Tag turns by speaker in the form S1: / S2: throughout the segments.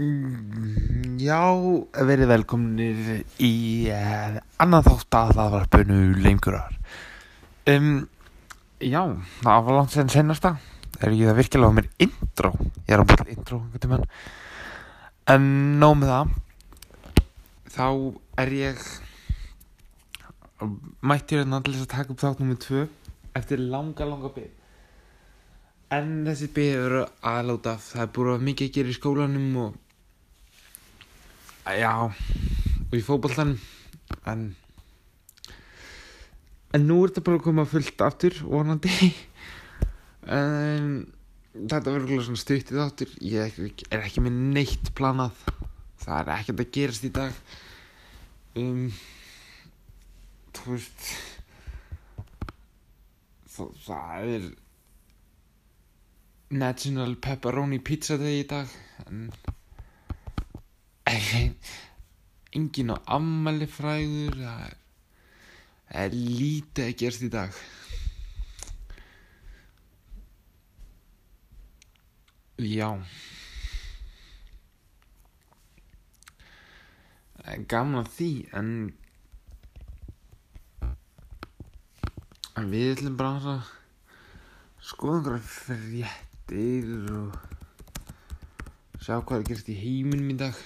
S1: Mm, Já, verið velkomnir í uh, annan þátt að það var bönu lengurar. Um, já, það var langt sen senasta. Er ekki það virkilega á mér intro? Ég er á búin intro, einhvern tímann. En nóg með það. Þá er ég mættur hérna til þess að taka upp þátt nummið tvö eftir langa, langa bygg. En þessi bygg eru aðláta það er búin að mikið að gera í skólanum og Já, í fótbollan en en nú er þetta bara að koma fullt aftur vonandi. En þetta verður svona stuttið aftur ég er ekki með neitt planað. Það er ekkert að gerast í dag. Um þú veist það, það er National Pepperoni Pizza Day í dag en engin á ammali fræður það er, lítið að gerast í dag. Já. Gaman að því en við ætlum bara að skoða einhverja fréttir og sjá hvað er gerst í heiminum í dag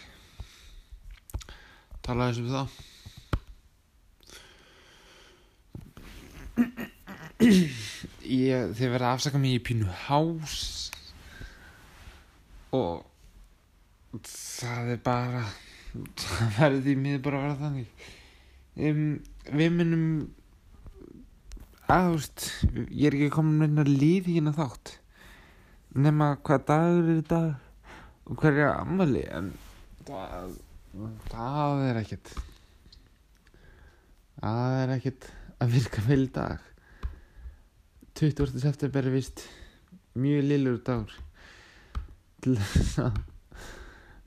S1: tala þessum það. Ég þið verða að afsaka mig í pínu hás. Og það er bara það verður því miður bara að vera þannig. Um, við minnum að þú veist ég er ekki komin með einhverja líð hérna þátt. Nema hvað dagur er í dag og hverja ammali en það það er ekkert. Það er ekkert að virka vel dag. 20. september er vist mjög lillur dagur til þess að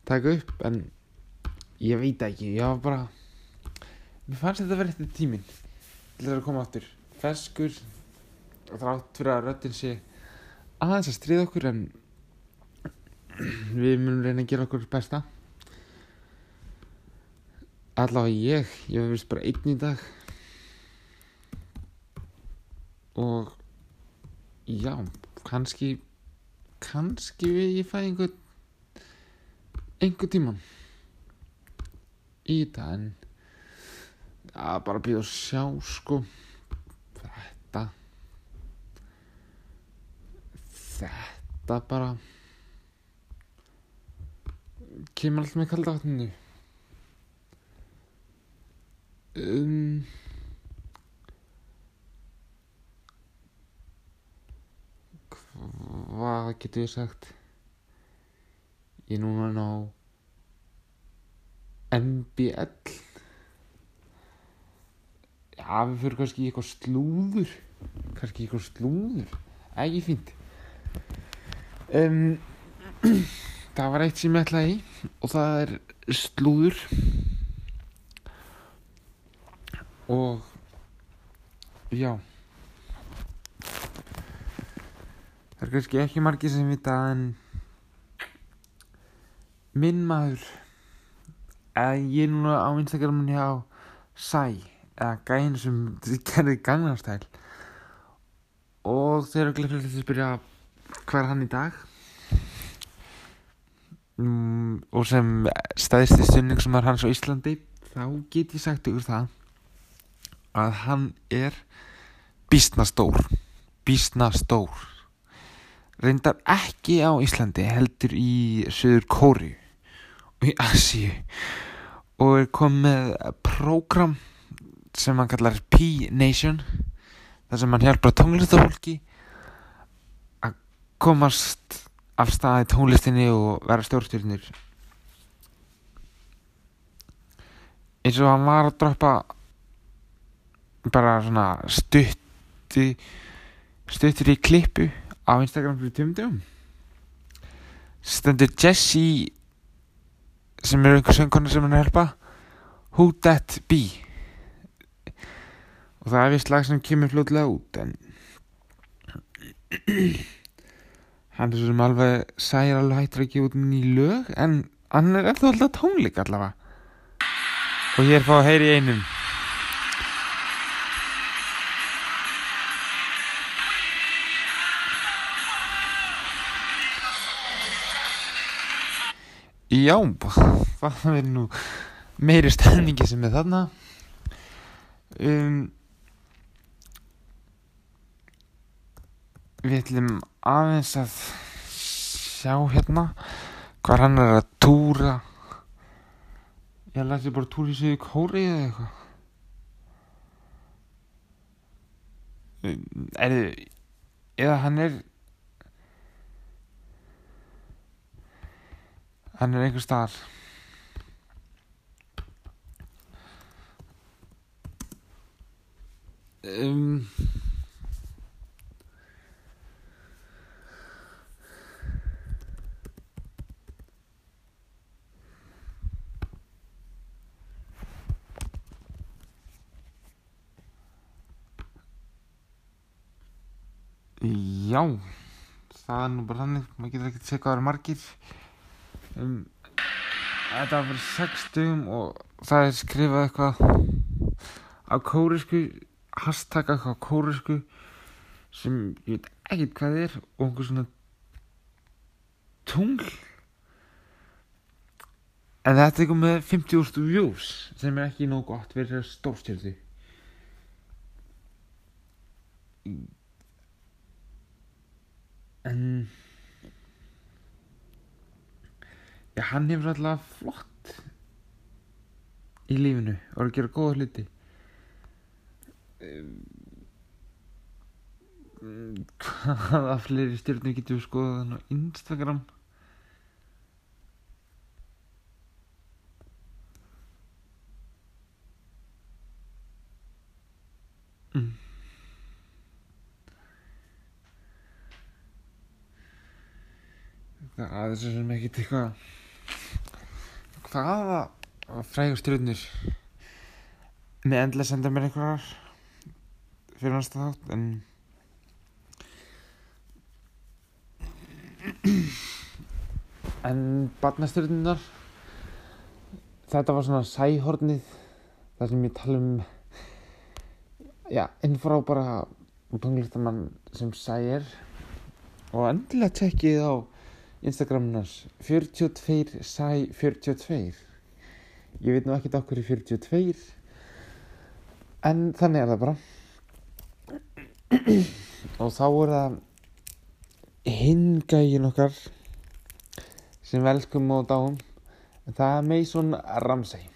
S1: taka upp en ég veit ekki ég var bara mér fannst þetta verið eftir tímin til þess að koma áttur feskur þrátt fyrir að röttin sé aðeins að stríða okkur en við munum reyna að gera okkur besta allavega ég ég hef vist bara einn í dag. Og já, kannski kannski við ég fæ einhver einhver tíman í þetta en að bara býða að sjá sko. Þetta þetta bara kemur alltaf með kalda vatninu um hvað getur ég sagt? Ég er núna ná MBL já við fyrir kannski í eitthvað slúður. Kannski í eitthvað slúður. Ekki fínt. Um, það var eitt sem ég ætlaði og það er slúður og já. Það er kannski ekki margir sem vita en minn maður að ég er núna á Instagramun hjá Sæ eða gæðin sem gerði gangnarstæl og þeir eru til að spyrja hvað er hann í dag? Mm, og sem staðist í stunning sem er hans á Íslandi. Þá get ég sagt ykkur það að hann er bísna stór bísna stór. Reyndar ekki á Íslandi heldur í Suður Kóri og í Asíu. Og er komið með prógram sem hann kallar P-Nation þar sem hann hjálpar tónlistafólki að komast af staði tónlistinni og vera stjórnstjórnir eins og hann var að droppa bara svona stutti stuttir í klippu á Instagram fyrir tjómdöfum stendur Jessie sem er einhver söngkona sem hann að hjálpa Who That Be? Og það er vist lag sem kemur fljóðlega út en hann er sem alveg sæir alveg hættir að gefa út ný lög en hann er eftir alltaf tónleik allavega. Og ég er fá að heyri einum Já, það er nú meiri stefningi sem er þarna? Um, Við ætlum aðeins að sjá hérna hvað hann er að túra. Ég læti bara túra í sig kóri eða eitthvað. Þið eða hann er hann er einhver staðar um, Já, það er nú bara þannig, maður getur ekkert séð hvað það eru margir. Um, þetta var fyrir sex dugum og það er skrifað eitthvað á kórisku, hashtag eitthvað á kórisku sem ég veit ekkert hvað er og einhver svona tungl. En þetta er eitthvað með 50.000 views sem er ekki nóg gott fyrir stórstjöldu. En Já, hann hefur alltaf flott í lífinu og er að gera góða hluti. Hvaða fleiri stjórnir getur við skoðað hann á Instagram? Mm. það er svo sem ekki eitthvað hvaða frægur stjórnir með endilega senda mér einhverjar fyrir næsta þátt en en barnastjórnunar þetta var svona sæhornið þar sem ég tala um já, einn frá bara tónlistamann sem sæir og endilega tekkið á Instagramnars 42 sæ 42 ég veit nú ekkert okkur í 42 en þannig er það bara. Og þá er það hingægin okkar sem við elskum og dáum. En það er Mason Ramsey.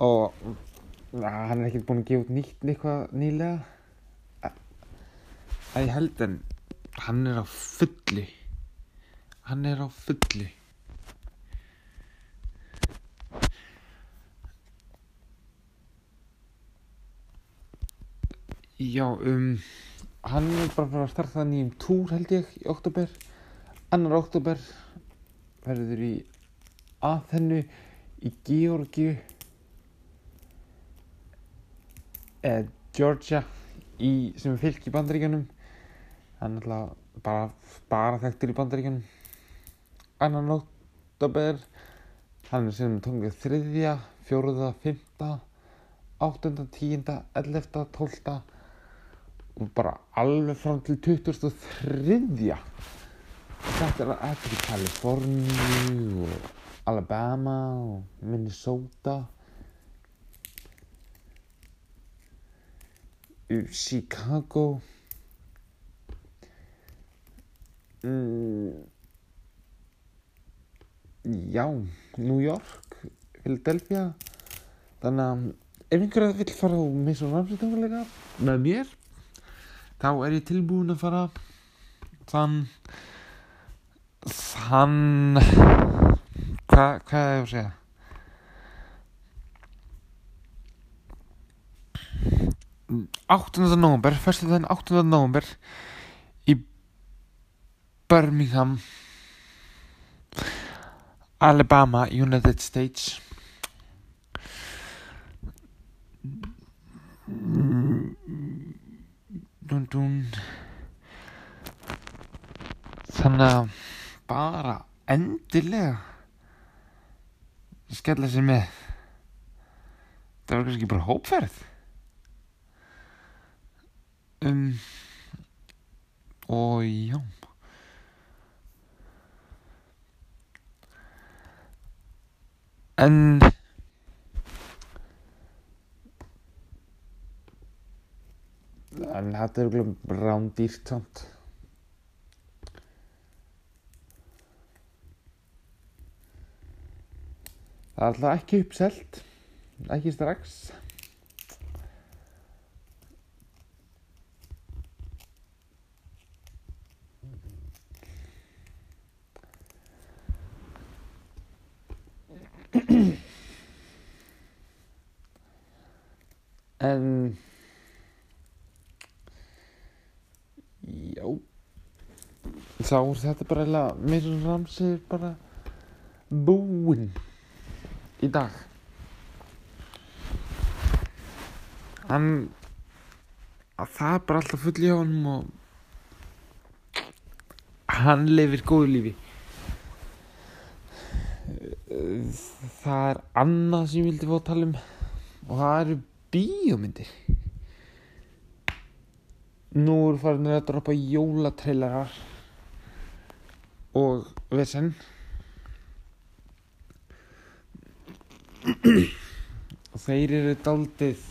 S1: Og hann er ekkert búin að gefa út nýtt eitthvað nýlega. Að ég held en hann er á fulli hann er á fulli já um hann er bara fara að starta nýjum túr held ég í oktober annar oktober verður í aðhennu í Georgiu eða Georgia í, sem er fylg í bandaríkanum hann er alltaf bara, bara þekktur í bandaríkanum annan oktober hann er sem tóngið þriðja, fjóruða, fymta áttunda, tíunda, ellefta, tólta og bara alveg fram til 2003 þetta er eftir í Kaliforníu og Alabama og Minnesota. Chicago mm, já New York Philadelphia þannig að ef einhverja vill fara á Mason Ramsey tónleika með mér þá er ég tilbúin að fara þann þann hvað hvað er það að segja 8. november, fyrstu þenn 8. november í Birmingham Alabama, United States. Dun dun. Þannig að bara endilega skella sér með. Það var kannski bara hópferð. Um og já en en þetta er glömm rándýrt samt. Það er alltaf ekki uppselt. Ekki strax en já þá er þetta bara eiginlega mér sem ramsið bara búinn í dag. Hann að það er bara alltaf full í honum og hann lifir góðu lífi. Það er annað sem ég vildi fá að tala um og það eru bíómyndir. Nú eru farin að droppa jólatrailerar og vesen. Og þeir eru daldið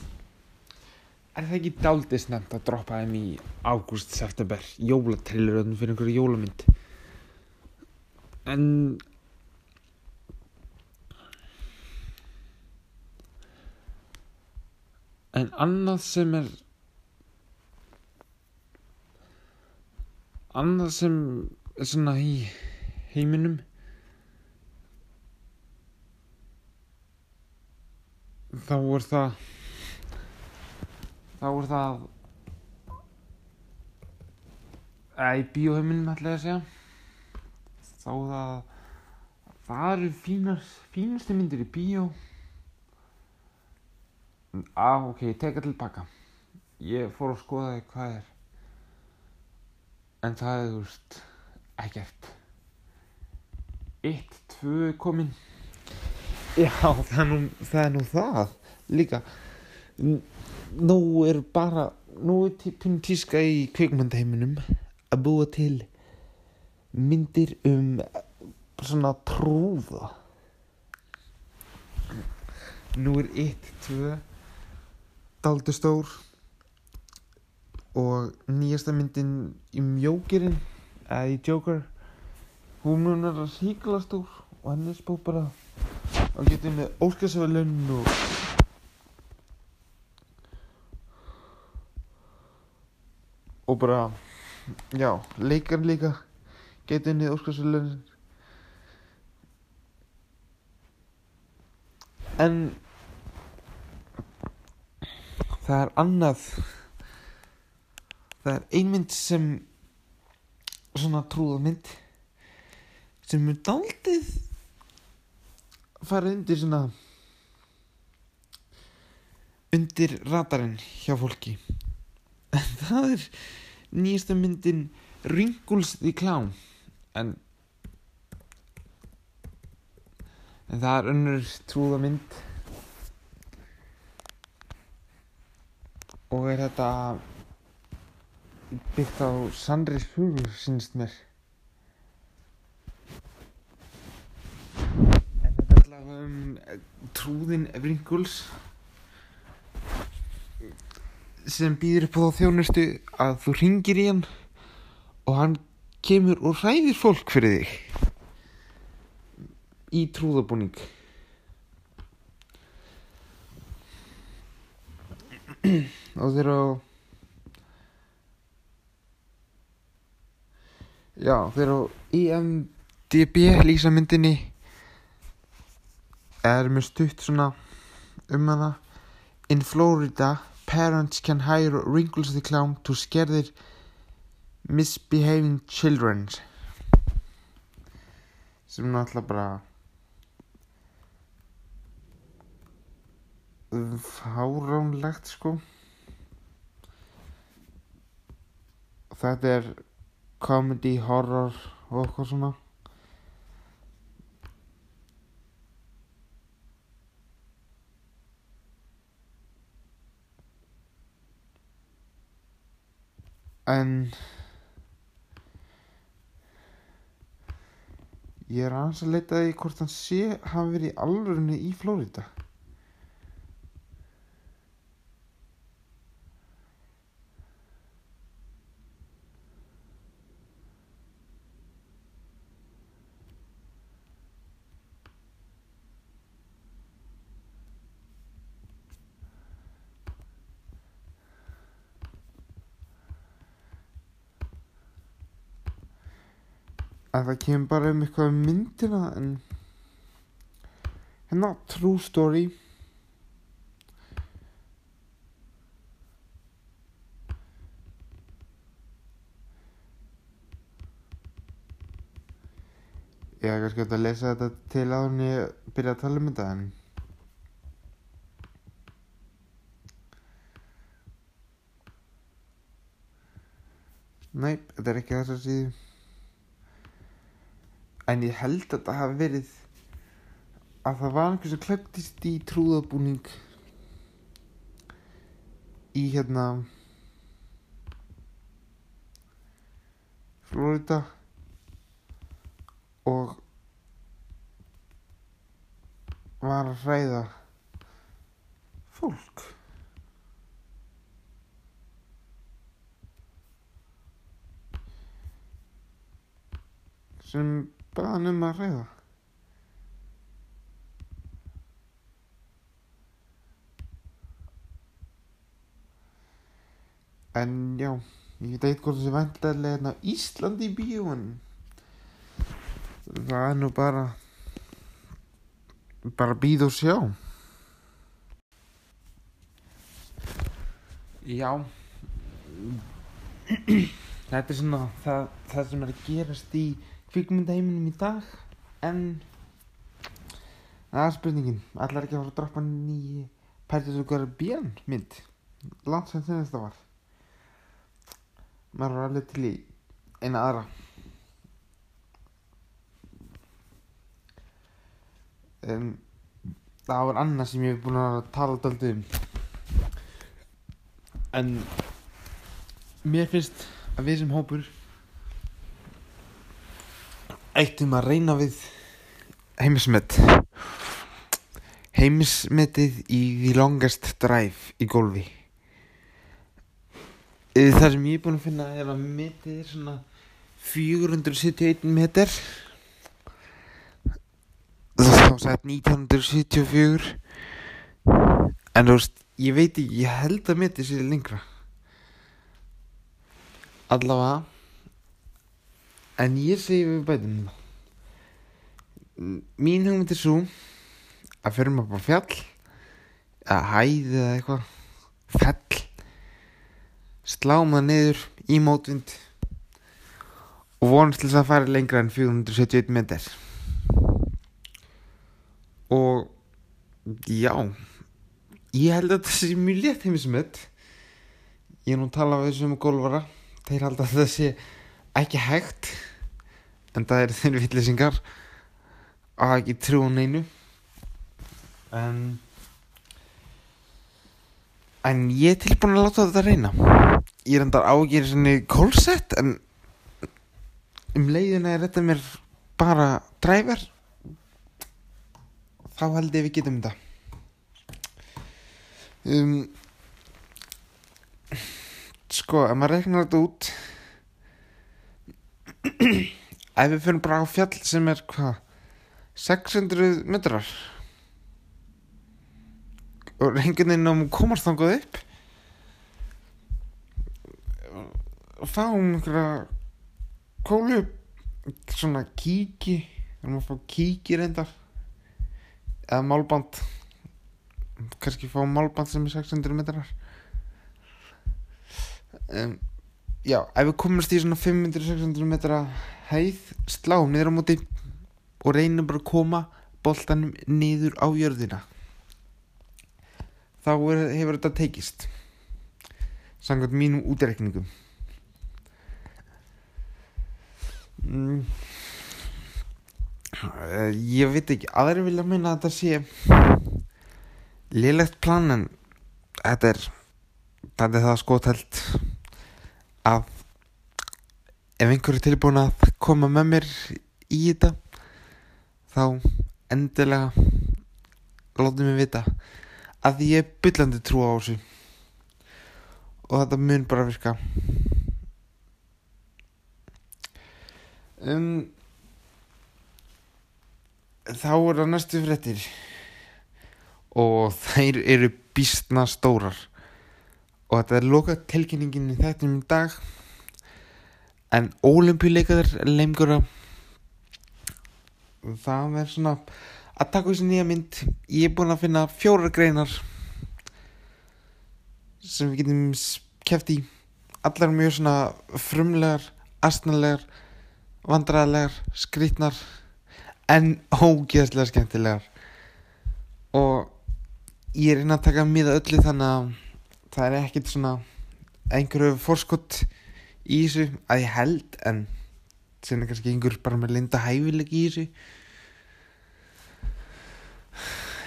S1: er það ekki daldið snemt að droppa þeim í ágúst, september jólatraileröðum fyrir einhverju jólamynd? En en annað sem er annað sem svona í heiminum. Þá er það þá er það eða í bíóheiminum ætla ég að segja. Þá er það það eru fínar fínustu myndir í bíó. Ah, ok, ég teka tilbaka ég fór að skoða því hvað er. En það er þú veist ekkert. Eitt, tvö komin. Já, það er nú það, er nú það líka. Nú er bara nú er típun tíska í kvikmyndaheiminum að búa til myndir um svona trúða nú er eitt, tvö daldur stór og nýjasta myndin í mjókirinn eða í Joker. Hún mun er að síkla stór og henni spó bara að geta með óskarsvælun og og bara já, leikar líka geta inn í óskarsvælun en það er annað. Það er einmynd sem svona trúðamynd sem er daldið farið undir svona undir radarinn hjá fólki. En það er nýjasta myndin Wrinkles the Clown. En en það er önnur trúðamynd og er þetta byggt á sannri hugur sínst mér. En þetta er allavega um eh, trúðin Wrinkles sem býður upp á þá þjónustu að þú ringir í hann og hann kemur og ræðir fólk fyrir þig í trúðabúning. Og þeir eru já þeir eru IMDB lýsa myndinni er með stutt svona um hana. In Florida parents can hire Wrinkles the Clown to scare their misbehaving children. Sem náttúrulega bara fáránlegt sko. Þetta er comedy, horror og eitthvað svona. En ég er aðeins að leita í hvort hann sé hafi verið í alvörinu í Flórida að það kemur bara um eitthvað um myndina en hérna true story. Ég er kannski hægt að lesa þetta til að hún ég byrja að tala um þetta en Nei, þetta er ekki þess að síðu en ég held að þetta hafi verið að það var einhvers að klæptist í trúðabúning í hérna Florida og var að hræða fólk. Sem baðan um að hræða en já ég veit eitthvað sem vantarlega hérna á Íslandi í bíóin það er nú bara bara býð og sjá. Já. Þetta er svona það, það sem er að gerast í kvikmyndaheiminum í dag en það er spurningin. Allar ekki að fara að droppa nýji Pirates of the Caribbean mynd? Langt sem þetta var. Maður er alveg til í eina aðra. En það var annað sem ég hef búin að tala daldið um. En mér finnst að við sem hópur ættum að reyna við heimismet. Heimismetið í The Longest Drive í golfi. Það sem ég er búin að finna er að metið er svona 471 meter. Þá sætt 1974 en þú veist ég veit ekki, ég held að metið sér lengra. Allavega en ég segi við bætum mín hugmynd er svo að fyrir maður bara fjall að hæði eða eitthvað fell sláum það niður í mótvind og vonast til þess að fara lengra en 471 metr og já ég held að það sé mjög létt heimismött ég er nú að tala við þessum gólvara þeir halda að það sé ekki hægt en það er þeir vittlisingar að ekki trú neinu. En en ég er tilbúin að láta þetta reyna. Ég er endar ágjörð svona kólsett en um leiðina er þetta mér bara dræver þá held ég við getum þetta. Um, sko, ef maður regnar þetta út ef við fyrir bara á fjall sem er hvað 600 metrar. Og reyngininn á komast þangað upp. Og fáum einhverja kólu svona kíki. Við erum að fá kíki reyndar. Eða málband. Kannski fá málband sem er 600 metrar. Um, já, ef við komumst í svona 500-600 metra hæð sláum niður á móti og reynum bara að koma boltanum niður á jörðina. Þá er, hefur þetta teikist samkvæmt mínum útrekningum mm. uh, ég veit ekki aðri vilja meina að þetta sé liðlegt plan en þetta er þetta er það skotelt að ef einhver er tilbúin að koma með mér í þetta þá endilega látið mér vita að ég er byllandi trú á þessu. Og þetta mun bara virka. Um þá er það næstu fréttir. Og þær eru býstna stórar og þetta er loka tilkynningin í þetta um dag. En ólimpíuleikar leimgura það er svona að taka þessi nýja mynd. Ég er búin að finna fjóra greinar sem við getum kæft í. Allar mjög svona frumlegar astnalegar vandræðalegar, skrítnar en ógeðslega skemmtilegar. Og ég er inn að taka miða öllu þannig að það er ekkert svona einhverju fórskott í þessu að ég held en sem er kannski einhver bara með linda hæfileg í þessu.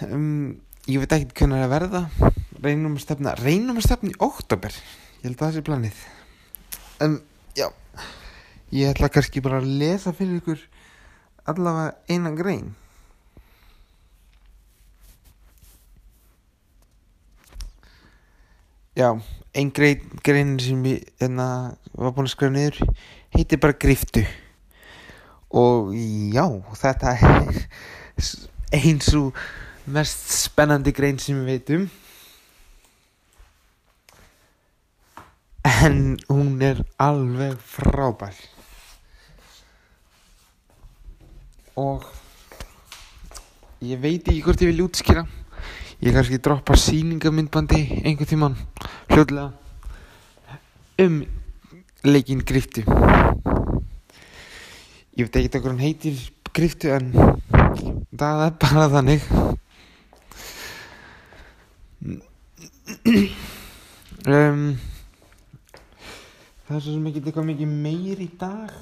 S1: Um, ég veit ekki hvernig það er að verða. Reynum að stefna reynum að stefna í oktober ég held að það sé planið. En já ég ætla kannski bara að lesa fyrir ykkur allavega einan grein já ein grein, sem ég enna, var búin að skrifa niður heitir bara griftu. Og já þetta er eins og mest spennandi grein sem við veitum en hún er alveg frábær. Og ég veit ekki hvort ég vil útskýra ég kannski droppa síningamindbandi einhvern tíman hljóðlega um leikin griftu. Ég veit ekki hvað hann heitir griftu en það er bara þannig. Um, það er svo sem ekki eitthvað mikið meir í dag.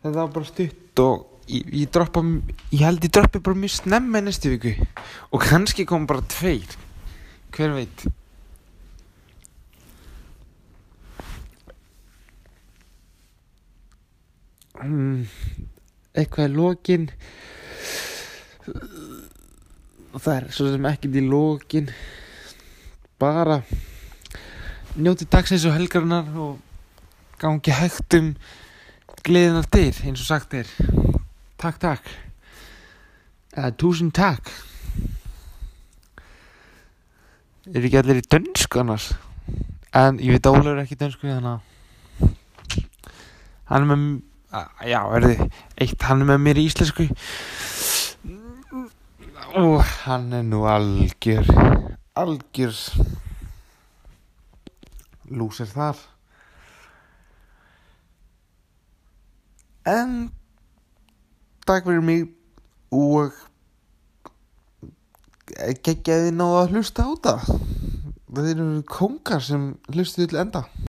S1: Þetta var bara stutt og ég, ég droppa ég held ég droppi bara mjög snemma næstu viku. Og kannski kom bara tveir. Hver veit? Um, eitthvað er lokin. Og það er svo sem ekkert í lokin. Bara njóti dagsins og helgarinnar og gangi hægt um gleðinar dyr eins og sagt er takk takk eða túsund takk. Er ekki allir í dönsku annars? En ég veit Ólafur er ekki í dönsku þannig að hann er með já, er þið eitt hann er með mér í íslensku. Og hann er nú algjör algjör lúsir þar. En takk fyrir mig og geggjaði náðu að hlusta á það það eru kongar sem hlustuðu til enda